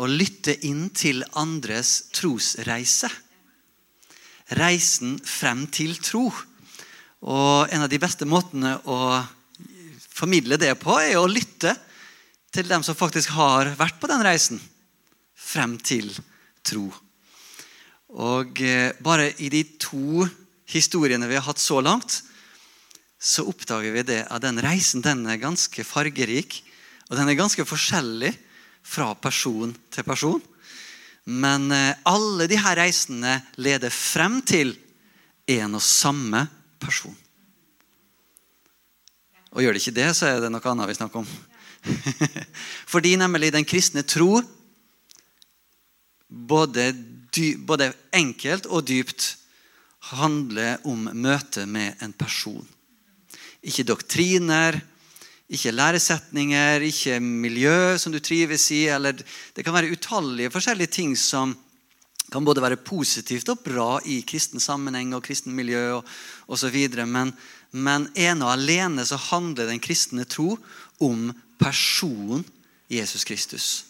å lytte inn til andres trosreise. Reisen frem til tro. Og en av de beste måtene å formidle det på, er å lytte til dem som faktisk har vært på den reisen frem til tro. Og eh, bare i de to historiene vi har hatt så langt, så oppdager vi det at den reisen den er ganske fargerik. Og den er ganske forskjellig fra person til person. Men eh, alle disse reisene leder frem til en og samme person. Og gjør det ikke det, så er det noe annet vi snakker om. Fordi nemlig den kristne tro både, dy, både enkelt og dypt handler om møtet med en person. Ikke doktriner, ikke læresetninger, ikke miljø som du trives i. eller Det kan være utallige forskjellige ting som kan både være positivt og bra i kristen sammenheng og kristen miljø osv. Men, men ene og alene så handler den kristne tro om personen Jesus Kristus.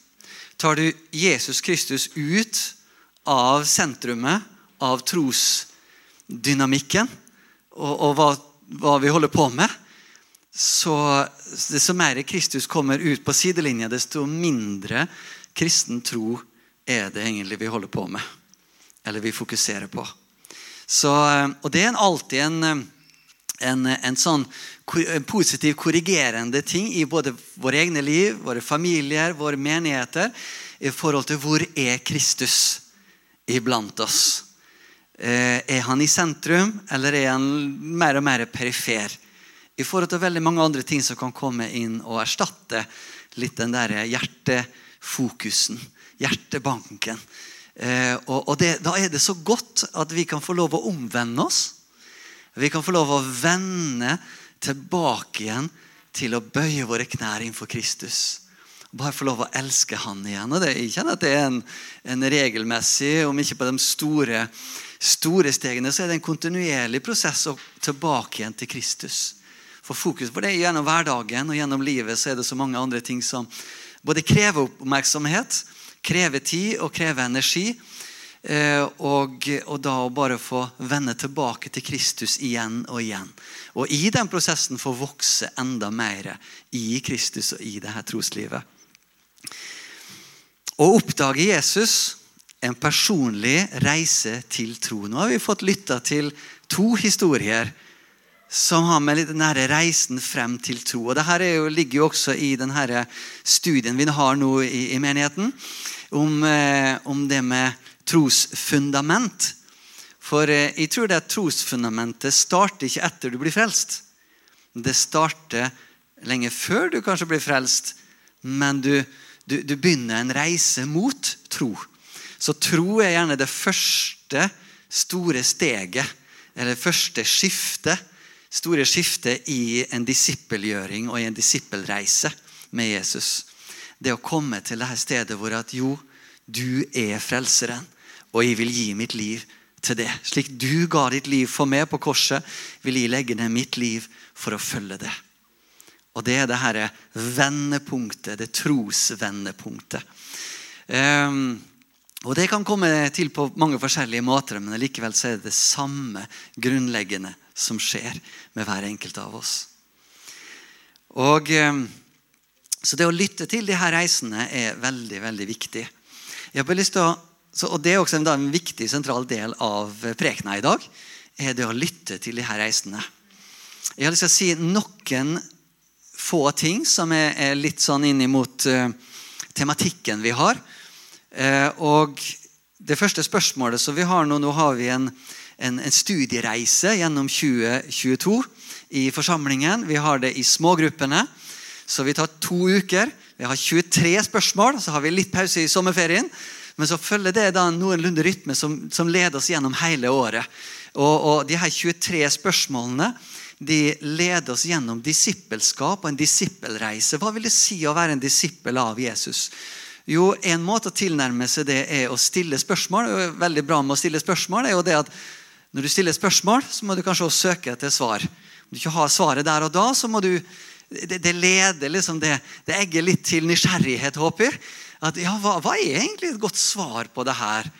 Tar du Jesus Kristus ut av sentrumet av trosdynamikken og, og hva, hva, vi holder på med, så desto mer Kristus kommer ut på sidelinja, desto mindre kristen tro er det egentlig vi holder på med. Eller vi fokuserer på. Så, og det er alltid en en, en sånn en positiv, korrigerende ting i både våre egne liv, våre familier, våre menigheter, i forhold til hvor er Kristus iblant oss. Eh, er han i sentrum, eller er han mer og mer perifer? I forhold til veldig mange andre ting som kan komme inn og erstatte litt den der hjertefokusen, hjertebanken. Eh, og, og det, Da er det så godt at vi kan få lov å omvende oss vi kan få lov å vende tilbake igjen til å bøye våre knær innenfor Kristus. Bare få lov å elske Han igjen. Og det, jeg kjenner at det er en, en regelmessig, om ikke på de store, store stegene, så er det en kontinuerlig prosess å tilbake igjen til Kristus. For fokus på det gjennom hverdagen og gjennom livet så er det så mange andre ting som både krever oppmerksomhet, krever tid og krever energi. Eh, og, og, da å bare få vende tilbake til Kristus igjen og igjen. Og i den prosessen få vokse enda mer i Kristus og i det her troslivet. Å oppdage Jesus en personlig reise til tro. Nå har vi fått lytta til to historier som har med denne reisen frem til tro. Og Dette jo, ligger jo også i denne studien vi har nå i, i menigheten, om, eh, om det med trosfundament. For eh, jeg tror det trosfundamentet starter ikke etter du blir frelst. Det starter lenge før du kanskje blir frelst, men du, du, du begynner en reise mot tro. Så tro er gjerne det første store steget, eller første skiftet. Store skiftet i en disippelgjøring og i en disippelreise med Jesus. Det å komme til dette stedet hvor at jo, du er frelseren, og jeg vil gi mitt liv til det. Slik du ga ditt liv for meg på korset, vil jeg legge ned mitt liv for å følge det. Og det er det her vendepunktet, det trosvendepunktet. Um, og Det kan komme til på mange forskjellige måter, men likevel er det det samme grunnleggende som skjer med hver enkelt av oss. Og um, Så det å lytte til de her reisene er veldig, veldig viktig. Jeg har lyst til å, så, og Det er også en, en viktig, sentral del av prekena i dag. er det å lytte til de her reisene. Jeg har lyst til å si noen få ting som er, er litt sånn inn mot uh, tematikken vi har. Uh, og det første spørsmålet som vi har nå Nå har vi en, en, en studiereise gjennom 2022 i forsamlingen. Vi har det i smågruppene. Så vi tar to uker. Vi har 23 spørsmål, så har vi litt pause i sommerferien. Men så følger det da noenlunde rytme som, som leder oss gjennom hele året. Og, og de her 23 spørsmålene de leder oss gjennom disippelskap og en disippelreise. Hva vil det si å være en disippel av Jesus? Jo, En måte å tilnærme seg det er å stille spørsmål. Er veldig bra med å stille spørsmål er jo det at Når du stiller spørsmål, så må du kanskje også søke etter svar. Om du ikke har svaret der og da, så må du det, det leder liksom det, det egger litt til nysgjerrighet, håper jeg. at ja, hva, hva, er egentlig et godt svar på det her?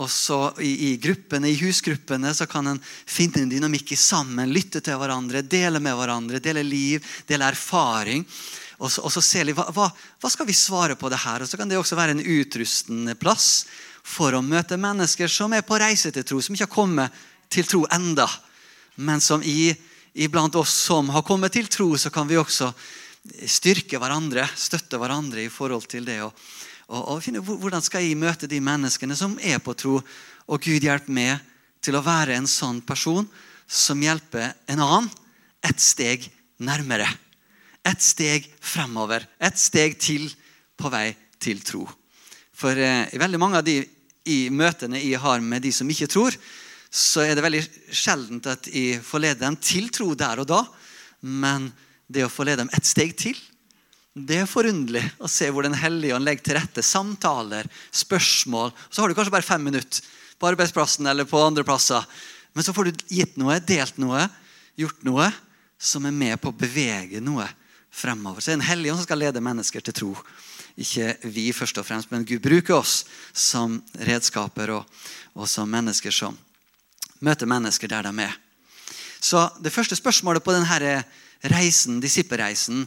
Og så i, i, gruppene, i husgruppene så kan en finne en dynamikk i sammen. Lytte til hverandre, dele med hverandre, dele liv, dele erfaring. Og så, og så se litt, hva, hva, hva, skal vi svare på det her? Og så kan det også være en utrustende plass for å møte mennesker som er på reise til tro, som ikke har kommet til tro enda. Men som i, iblant oss som har kommet til tro, så kan vi også styrke hverandre, støtte hverandre i forhold til det. Og, og, og finne Hvordan skal jeg møte de menneskene som er på tro? Og Gud hjelpe meg til å være en sånn person som hjelper en annen et steg nærmere. Et steg fremover. Et steg til på vei til tro. For eh, i veldig mange av de i møtene jeg har med de som ikke tror, så er det veldig sjeldent at jeg får lede dem til tro der og da. Men det å få lede dem et steg til det er forunderlig å se hvor Den hellige ånd legger til rette samtaler, spørsmål. Så har du kanskje bare fem minutter på arbeidsplassen eller på andre plasser. Men så får du gitt noe, delt noe, gjort noe som er med på å bevege noe fremover. Så det er en hellig ånd som skal lede mennesker til tro. Ikke vi først og fremst, men Gud bruker oss som redskaper og, og som mennesker som møter mennesker der de er. Så det første spørsmålet på denne reisen, disippelreisen.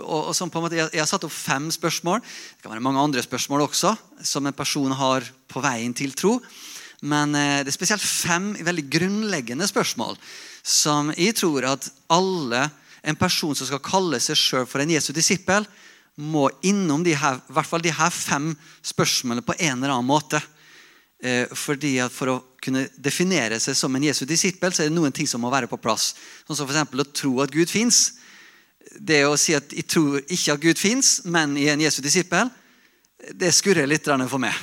Og, og på en måte, jeg, jeg, har satt opp fem spørsmål. Det kan være mange andre spørsmål også som en person har på veien til tro. Men eh, det er spesielt fem veldig grunnleggende spørsmål som jeg tror at alle, en person som skal kalle seg sjøl for en Jesu disippel, må innom de her, i hvert fall de her fem spørsmålene på en eller annen måte. Eh, fordi at For å kunne definere seg som en Jesu disippel, så er det noen ting som må være på plass. Sånn som f.eks. å tro at Gud fins. Det å si at jeg tror ikke at Gud fins, men er en Jesu disippel, det skurrer litt for meg.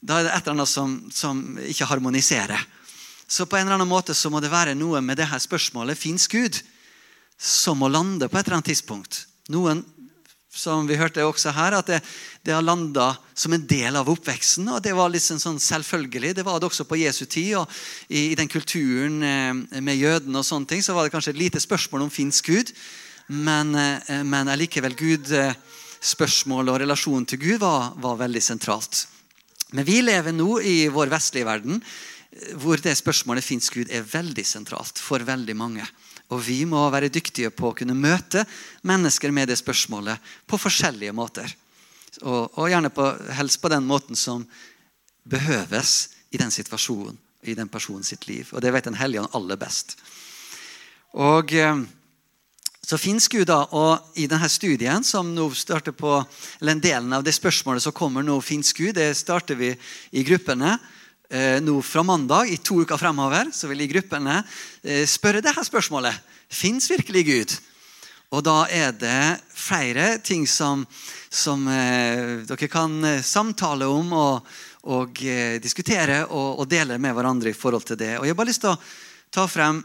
Da er det et eller annet som, som ikke harmoniserer. Så på en eller annen måte så må det være noe med det her spørsmålet fins Gud, som må lande på et eller annet tidspunkt. Noen som vi hørte også her, at det, det har landa som en del av oppveksten. og Det var liksom sånn selvfølgelig. Det var det også på Jesu tid. og I, i den kulturen eh, med jødene og sånne ting, så var det kanskje et lite spørsmål om fins Gud. Men, eh, men allikevel Gud, eh, spørsmålet og relasjonen til Gud var, var veldig sentralt. Men vi lever nå i vår vestlige verden hvor det spørsmålet fins Gud, er veldig sentralt for veldig mange. Og vi må være dyktige på å kunne møte mennesker med det spørsmålet på forskjellige måter. Og, og gjerne på, helst på den måten som behøves i den situasjonen, i den personen sitt liv. Og det vet Den hellige ånd aller best. Og eh, så finnes Gud da, og I denne studien som nå starter på, eller en delen av det spørsmålet som kommer nå, fins Gud, det starter vi i gruppene nå fra mandag i to uker fremover så vil i gruppene eh, spørre dette spørsmålet. Fins virkelig Gud? Og da er det flere ting som, som eh, dere kan eh, samtale om og, og eh, diskutere og, og, dele med hverandre i forhold til det. Og Jeg har bare lyst til å ta frem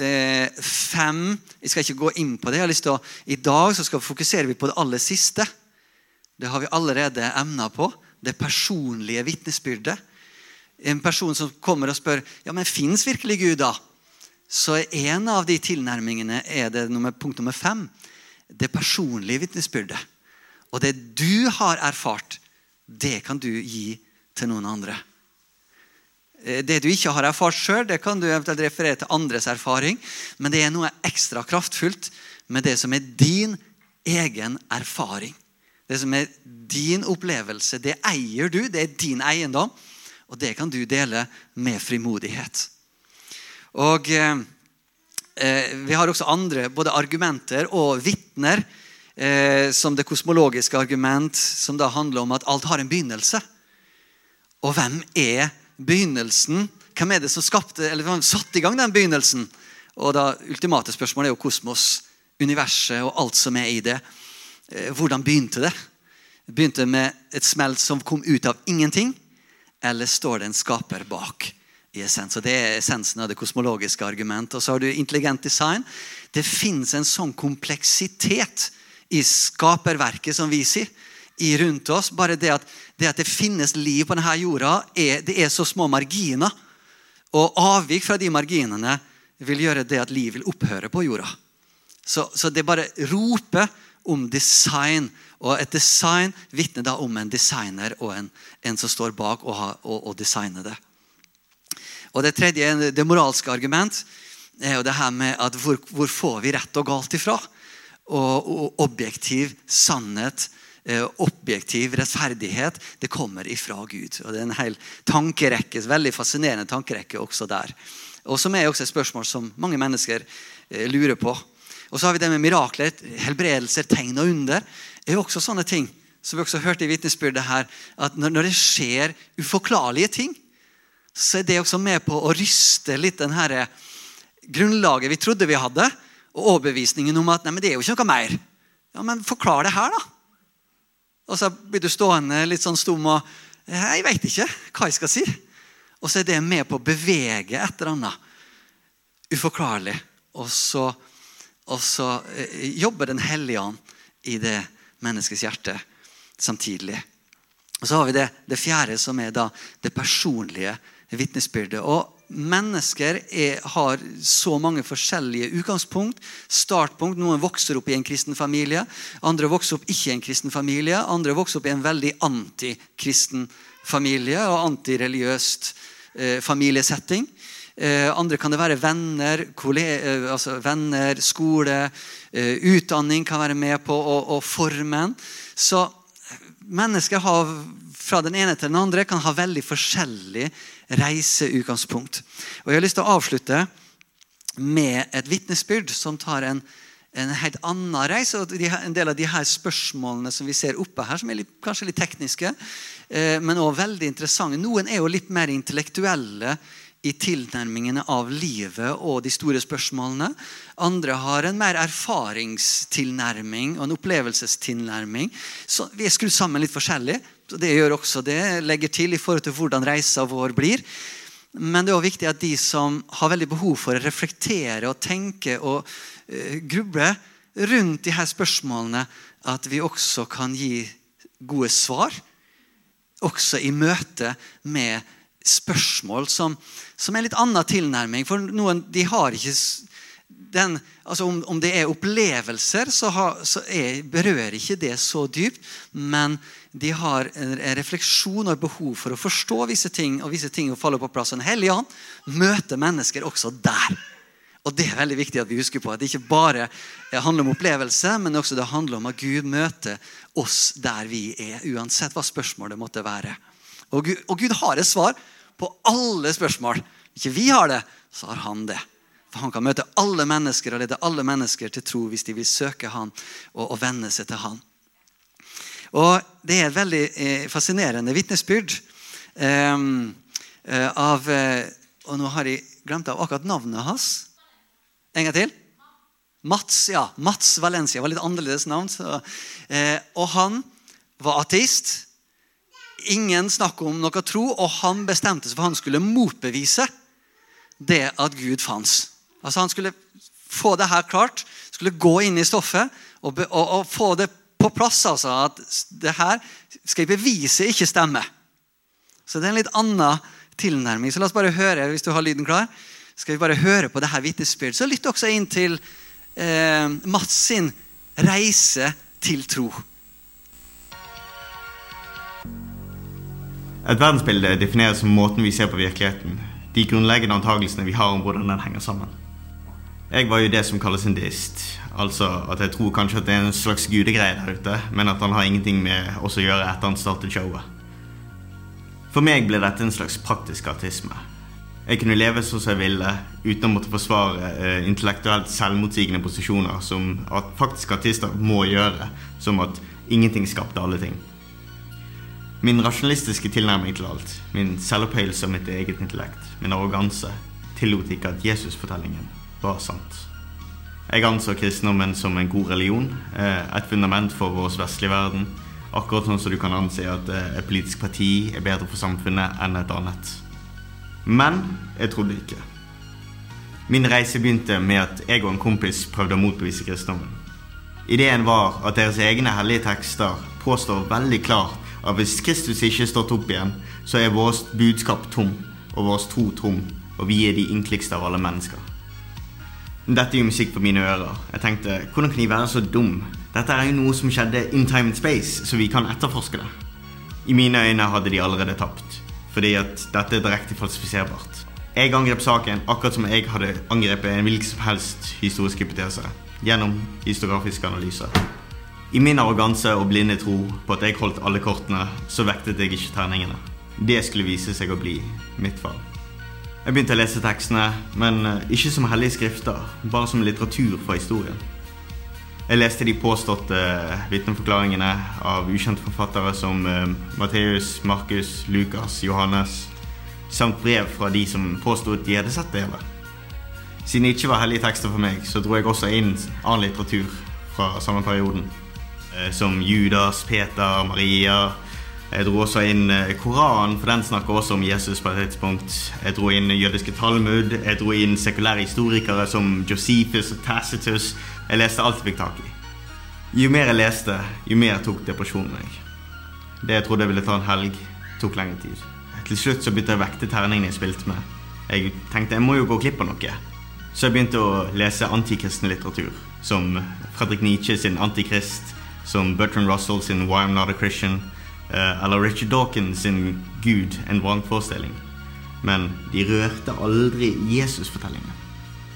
eh, fem Jeg skal ikke gå inn på det. jeg har lyst til å, I dag så skal vi fokusere på det aller siste. Det har vi allerede emna på. Det personlige vitnesbyrdet en person som kommer og spør ja, men fins virkelig Gud, da? Så en av de tilnærmingene er det nummer, punkt nummer fem. Det personlige vitnesbyrdet. Og det du har erfart, det kan du gi til noen andre. Eh, det du ikke har erfart sjøl, kan du eventuelt referere til andres erfaring. Men det er noe ekstra kraftfullt med det som er din egen erfaring. Det som er din opplevelse. Det eier du. Det er din eiendom. Og det kan du dele med frimodighet. Og eh, eh, Vi har også andre både argumenter og vitner, eh, som det kosmologiske argument, som da handler om at alt har en begynnelse. Og hvem er begynnelsen? Hvem er det som skapte, eller hvem satte i gang den begynnelsen? Og da ultimate spørsmålet er jo kosmos, universet og alt som er i det. Eh, hvordan begynte det? Begynte med et smelt som kom ut av ingenting eller står det en skaper bak? i essens. Og Det er essensen av det kosmologiske argumentet. Og så har du intelligent design. Det fins en sånn kompleksitet i skaperverket, som vi sier, i rundt oss. Bare det at, det at det finnes liv på denne jorda, er, det er så små marginer. Og avvik fra de marginene vil gjøre det at liv vil opphøre på jorda. Så, så det bare roper om design Og et design vitner da om en designer og en, en som står bak og, har, og, og designer det. Og Det tredje, det moralske argument, er jo det her med at hvor, hvor får vi rett og galt ifra? Og, og objektiv sannhet, eh, objektiv rettferdighet, det kommer ifra Gud. Og Det er en hel tankerekke, veldig fascinerende tankerekke også der. Og Som er også et spørsmål som mange mennesker eh, lurer på. Og så har vi det med mirakler, helbredelser, tegn og under. Det er jo også sånne ting som vi også hørte i vitnesbyrdet her, at når, det skjer uforklarlige ting, så er det også med på å ryste litt den her grunnlaget vi trodde vi hadde, og overbevisningen om at nei, men det er jo ikke noe mer. Ja, Men forklar det her, da. Og så blir du stående litt sånn stum og Jeg veit ikke hva jeg skal si. Og så er det med på å bevege et eller annet uforklarlig. Og så, og så eh, jobber Den hellige ånd i det menneskets hjerte samtidig. Og så har vi det, det fjerde, som er da det personlige vitnesbyrdet. Og mennesker er, har så mange forskjellige utgangspunkt. Startpunkt. Noen vokser opp i en kristen familie. Andre vokser opp ikke i en kristen familie. Andre vokser opp i en veldig antikristen familie og antireligiøst eh, familiesetting. Eh, andre kan det være venner, eh, altså venner skole, eh, utdanning kan være med på å, forme. Så mennesker har, fra den ene til den andre kan ha veldig forskjellig reiseutgangspunkt. Og Jeg har lyst til å avslutte med et vitnesbyrd som tar en, en helt annen reise. og En del av de her spørsmålene som vi ser oppe her, som er litt, kanskje litt tekniske, men også veldig interessante. Noen er jo litt mer intellektuelle i tilnærmingene av livet og de store spørsmålene. Andre har en mer erfaringstilnærming og en opplevelsestilnærming. Så vi er skrudd sammen litt forskjellig. Så det gjør også det. Legger til i forhold til hvordan reisa vår blir. Men det er også viktig at de som har veldig behov for å reflektere og tenke og uh, gruble rundt de her spørsmålene, at vi også kan gi gode svar. Også i møte med spørsmål som, som er litt annen tilnærming. For noen de har ikke den, altså om, om det er opplevelser, så, ha, så er, berører ikke det så dypt. Men de har en, refleksjon og behov for å forstå visse ting og visse ting faller på plass. En hellig ånd møter mennesker også der. Og Det er veldig viktig at vi husker på at det ikke bare handler om opplevelse, men også det handler om at Gud møter oss der vi er, uansett hva spørsmålet måtte være. Og Gud, og Gud har et svar på alle spørsmål. Ikke vi har det, så har han det. For Han kan møte alle mennesker og lede alle mennesker til tro hvis de vil søke han og, og venne seg til han. Og Det er et veldig eh, fascinerende vitnesbyrd ehm, eh, av eh, Og nå har jeg glemt av akkurat navnet hans. En gang til. Mats ja, Mats Valencia var litt annerledes navn. Så, eh, og han var ateist ingen snakk om noe tro, og han bestemte seg for han skulle motbevise det at Gud fantes. Altså Han skulle få det her klart, skulle gå inn i stoffet og, og, og få det på plass. altså At det her skal jeg bevise ikke stemmer. Så det er en litt annen tilnærming. Så la oss bare høre, hvis du har lyden klar, skal vi bare høre på det her vitnesbyrdet. Så lytt også inn til eh, Mats sin reise til tro. Et verdensbilde defineres som måten vi ser på virkeligheten. De grunnleggende antagelsene vi har om hvordan den henger sammen. Jeg var jo det som kalles en deist. Altså at jeg tror kanskje at det er en slags gudegreie der ute, men at han har ingenting med oss å gjøre etter han startet showet. For meg ble dette en slags praktisk artisme. Jeg kunne leve sånn som jeg ville, uten å måtte forsvare eh, intellektuelt selvmotsigende posisjoner som at faktisk artister må gjøre, som at ingenting skapte alle ting. Min rasjonalistiske tilnærming til alt, min selvopphøyelse av mitt eget intellekt, min arroganse, tillot ikke at Jesus-fortellingen var sant. Jeg anså kristendommen som en god religion, eh, et fundament for vår vestlige verden, akkurat sånn som du kan anse at eh, et politisk parti er bedre for samfunnet enn et annet. Men jeg trodde ikke. Min reise begynte med at jeg og en kompis prøvde å motbevise kristendommen. Ideen var at deres egne hellige tekster påstår veldig klart at hvis Kristus ikke er stått opp igjen, så er vårt budskap tom, og vår tro tom, og vi er de ynkeligste av alle mennesker. Dette er jo musikk på mine ører. Jeg tenkte, Hvordan kan de være så dum? Dette er jo noe som skjedde in time and space, så vi kan etterforske det. I mine øyne hadde de allerede tapt, fordi at dette er direkte falsifiserbart. Jeg angrep saken akkurat som jeg hadde angrepet en hvilken som helst historisk hypotese. Gjennom historiografiske analyse. I min arroganse og blinde tro på at jeg holdt alle kortene, så vektet jeg ikke terningene. Det skulle vise seg å bli mitt fall. Jeg begynte å lese tekstene, men eh, ikke som hellige skrifter, bare som litteratur fra historien. Jeg leste de påståtte vitneforklaringene av ukjente forfattere som uh, Matteus, Markus, Lukas, Johannes, samt brev fra de som påsto at de hadde sett det hele. Siden det ikke var hellige tekster for meg, så dro jeg også inn annen litteratur fra samme perioden. Uh, som Judas, Peter, Maria. Jeg dro også inn uh, Koranen, for den snakker også om Jesus på et tidspunkt. Jeg dro inn jødiske Talmud. Jeg dro inn sekulære historikere som Josephus og Tacitus. Jeg leste alt jeg fikk tak i. Jo mer jeg leste, jo mer tok depresjonen meg. Det jeg trodde jeg ville ta en helg, tok lengre tid. Til slutt så begynte jeg å vekte terningene jeg spilte med. Jeg tenkte jeg må jo gå glipp av noe. Så jeg begynte å lese antikristen litteratur. Som Fredrik Nietzsche sin Antikrist, som Bertrand Russell sin Why I'm Not a Christian, eh, eller Richard Dawkins sin Gud, en vrangforestilling. Men de rørte aldri Jesus-fortellingene.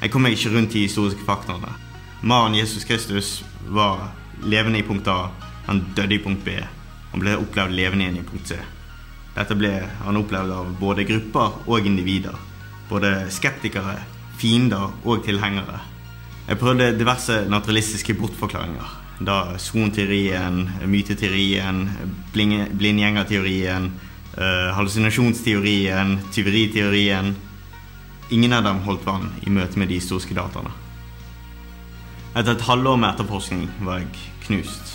Jeg kom meg ikke rundt de historiske faktaene. Mannen Jesus Kristus var levende i punkt A. Han døde i punkt B. Han ble opplevd levende igjen i punkt C. Dette ble han opplevd av både grupper og individer. Både skeptikere, fiender og tilhengere. Jeg prøvde diverse naturalistiske bortforklaringer. Da sonteorien, myteteorien, blindgjengerteorien, uh, hallusinasjonsteorien, tyveriteorien Ingen av dem holdt vann i møte med de historiske dataene. Etter et halvår med etterforskning var jeg knust.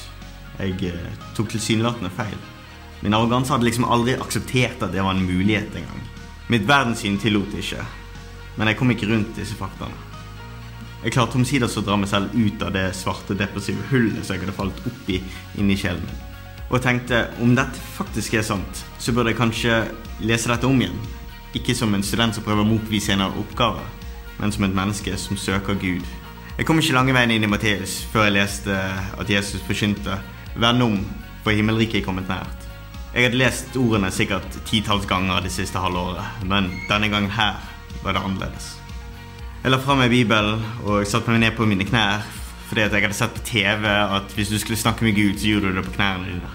Jeg uh, tok tilsynelatende feil. Min arroganse hadde liksom aldri akseptert at det var en mulighet engang. Mitt verdenssyn tillot det ikke, men jeg kom ikke rundt disse faktaene. Jeg klarte omsider å dra meg selv ut av det svarte, depressive hullet som jeg hadde falt oppi inni sjelen min. Og tenkte om dette faktisk er sant, så burde jeg kanskje lese dette om igjen. Ikke som en student som prøver å motbevise en av oppgaver, men som et menneske som søker Gud jeg kom ikke lange veien inn i Matteus før jeg leste at Jesus forkynte Vend om, for himmelriket er kommet nært. Jeg hadde lest ordene sikkert titalls ganger det siste halvåret, men denne gangen her var det annerledes. Jeg la fra meg Bibelen og satte meg ned på mine knær fordi jeg hadde sett på TV at hvis du skulle snakke med Gud, så gjorde du det på knærne dine.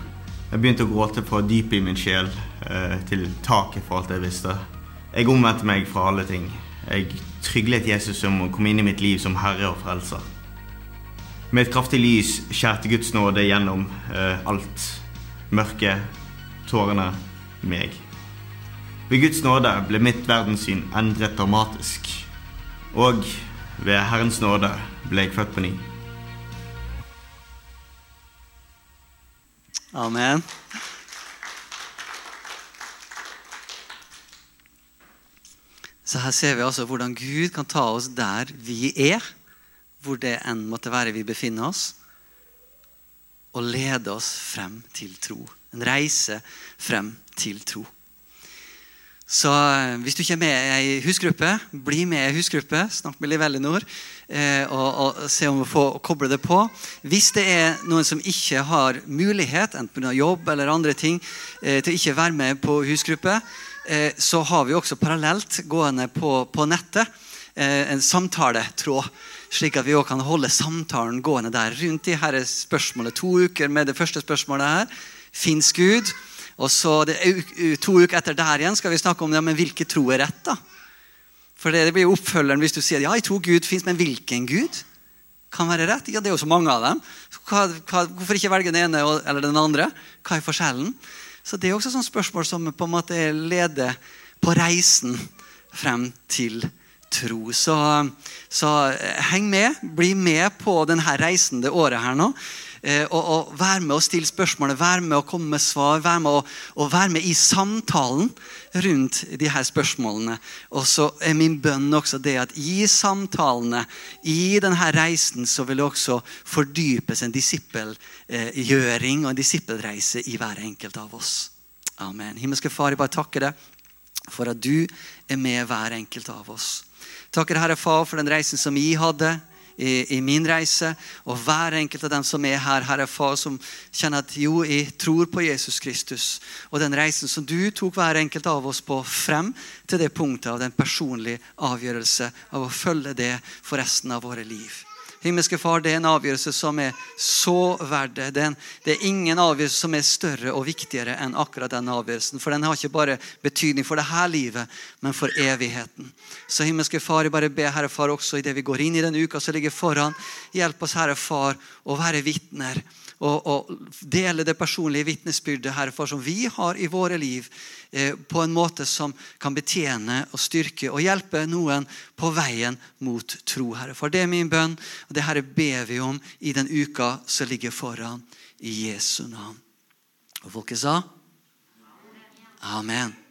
Jeg begynte å gråte fra dypet i min sjel eh, til taket for alt jeg visste. Jeg omvendte meg fra alle ting. Jeg tryglet Jesus om å komme inn i mitt liv som herre og frelser. Med et kraftig lys skjærte Guds nåde gjennom uh, alt. Mørket, tårene, meg. Ved Guds nåde ble mitt verdenssyn endret dramatisk. Og ved Herrens nåde ble jeg født på ny. Amen. Så her ser vi altså hvordan Gud kan ta oss der vi er, hvor det enn måtte være vi befinner oss, og lede oss frem til tro. En reise frem til tro. Så eh, hvis du ikke er med i ei husgruppe, bli med i ei husgruppe. Snakk med Liv Ellinor eh, og, og, se om du får koble det på. Hvis det er noen som ikke har mulighet, enten pga. jobb eller andre ting, eh, til ikke være med på husgruppe, Eh, så har vi også parallelt gående på, på nettet eh, en samtaletråd. Slik at vi også kan holde samtalen gående der rundt de her spørsmålet. To uker med det første spørsmålet her. Fins Gud? Og så det, To uker etter der igjen skal vi snakke om ja, men hvilken tro er rett. da? For det, blir jo oppfølgeren hvis du sier ja, jeg tror Gud fins, men hvilken Gud kan være rett? Ja, Det er jo så mange av dem. Hva, hva, hvorfor ikke velge den ene eller den andre? Hva er forskjellen? Så det er også sånn spørsmål som på en måte leder på reisen frem til tro. Så, så heng med. Bli med på denne reisen det året her nå. Eh, og, og Vær med å stille spørsmålet, vær med å komme med svar, vær med å, og vær med i samtalen rundt de her spørsmålene. Og så er min bønn også det at i samtalene, i denne reisen, så vil det også fordypes en disippelgjøring og en disippelreise i hver enkelt av oss. Amen. Himmelske Far, jeg bare takker deg for at du er med hver enkelt av oss. Takker Herre Far for den reisen som jeg hadde i, i, min reise. Og hver enkelt av dem som er her, Herre Far, som kjenner at jo, jeg tror på Jesus Kristus. Og den reisen som du tok hver enkelt av oss på frem til det punktet av den personlige avgjørelse av å følge det for resten av våre liv. Himmelske Far, det er en avgjørelse som er så verd det. Er, det er ingen avgjørelse som er større og viktigere enn akkurat den avgjørelsen. For den har ikke bare betydning for dette livet, men for evigheten. Så himmelske Far, jeg bare ber Herre Far også i det vi går inn i den uka som ligger foran. Hjelp oss, Herre Far, å være vitner og, og dele det personlige vitnesbyrdet Herre som vi har i våre liv, eh, på en måte som kan betjene og styrke og hjelpe noen på veien mot tro. Herre. For det er min bønn, og det Herre ber vi om i den uka som ligger foran. I Jesu navn. Og folket sa? Amen.